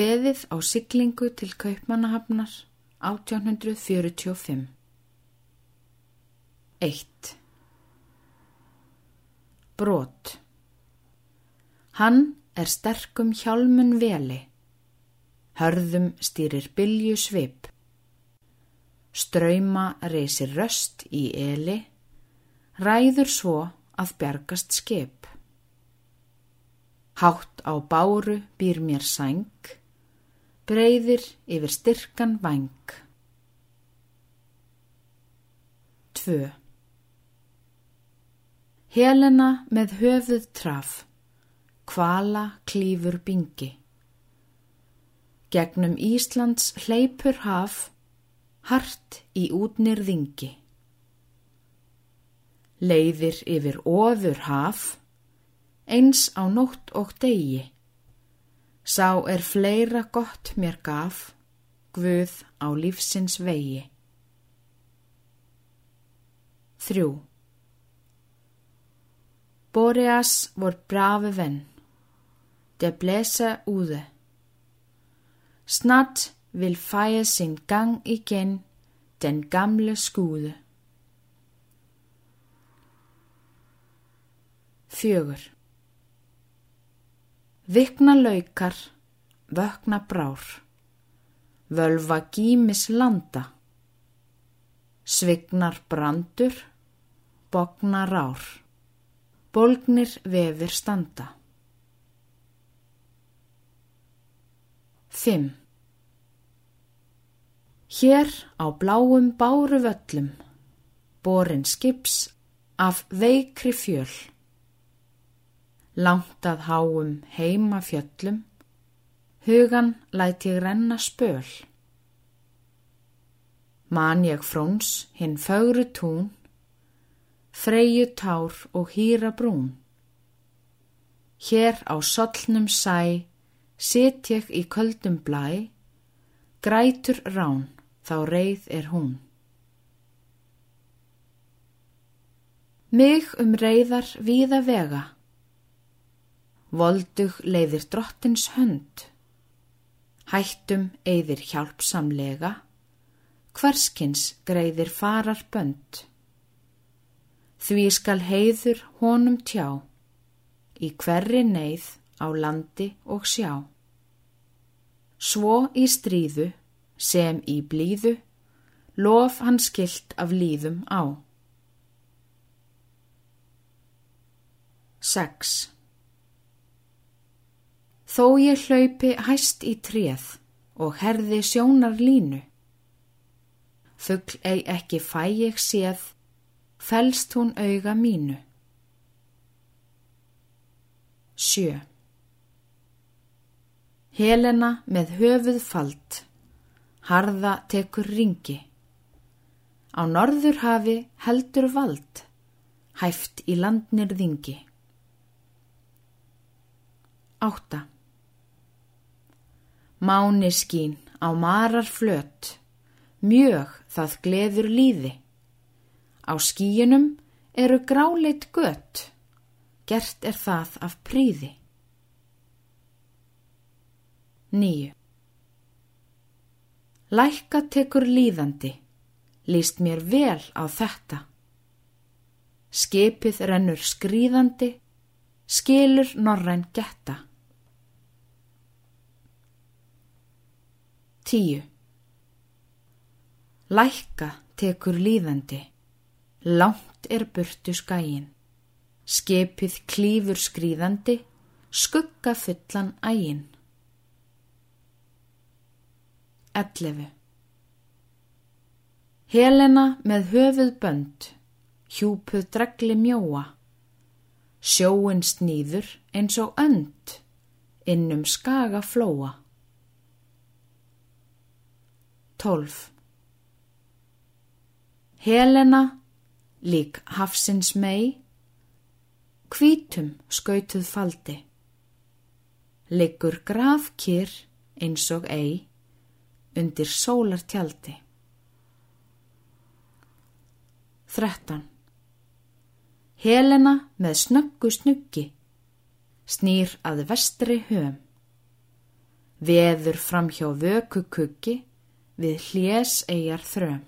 kveðið á siglingu til Kaupmannahafnar 1845. 1. Brot Hann er sterkum hjálmun veli, hörðum stýrir bylju svip, ströyma reysir röst í eli, ræður svo að bjargast skip. Hátt á báru býr mér sæng, breyðir yfir styrkan vang. 2. Helena með höfuð traf, kvala klífur bingi. Gegnum Íslands hleypur haf, hart í útnirðingi. Leiðir yfir ofur haf, eins á nótt og degi. Sá er fleira gott mér gaf, Guð á lífsins vegi. 3. Boreas vor brave venn, der blæser ude. Snart vil feje sin gang igen, den gamle skude. 4. Vikna laukar, vökna brár, völva gímis landa, svignar brandur, bogna rár, bolgnir vefir standa. 5. Hér á bláum báru völlum, borin skips af veikri fjöl langt að háum heima fjöllum, hugan læt ég renna spöl. Man ég fróns hinn fögru tún, freyju tár og hýra brún. Hér á sollnum sæ, sit ég í köldum blæ, grætur rán, þá reið er hún. Mig um reyðar víða vega, Voldug leiðir drottins hönd, hættum eigðir hjálpsamlega, hverskins greiðir farar bönd. Því skal heiður honum tjá, í hverri neyð á landi og sjá. Svo í stríðu, sem í blíðu, lof hann skilt af líðum á. 6. Þó ég hlaupi hæst í tréð og herði sjónar línu. Fuggl ei ekki fæ ég séð, fælst hún auga mínu. Sjö. Helena með höfuð falt, harða tekur ringi. Á norður hafi heldur vald, hæft í landnir þingi. Átta. Máni skín á marar flött, mjög það gleður líði. Á skíunum eru gráleitt gött, gert er það af príði. Nýju. Lækka tekur líðandi, líst mér vel á þetta. Skipið rennur skrýðandi, skilur norræn getta. Tíu. Lækka tekur líðandi, langt er burtu skæin, skepið klífur skrýðandi, skugga fullan ægin. Ellefu. Helena með höfuð bönd, hjúpuð dregli mjóa, sjóin snýður eins og önd, innum skaga flóa. 12. Helena, lík hafsins mei, hvítum skautuð faldi, liggur grafkýr eins og ei undir sólartjaldi. 13. Helena með snöggu snuggi, snýr að vestri höfum, veður fram hjá vöku kuggi við hljés eigjar þröm.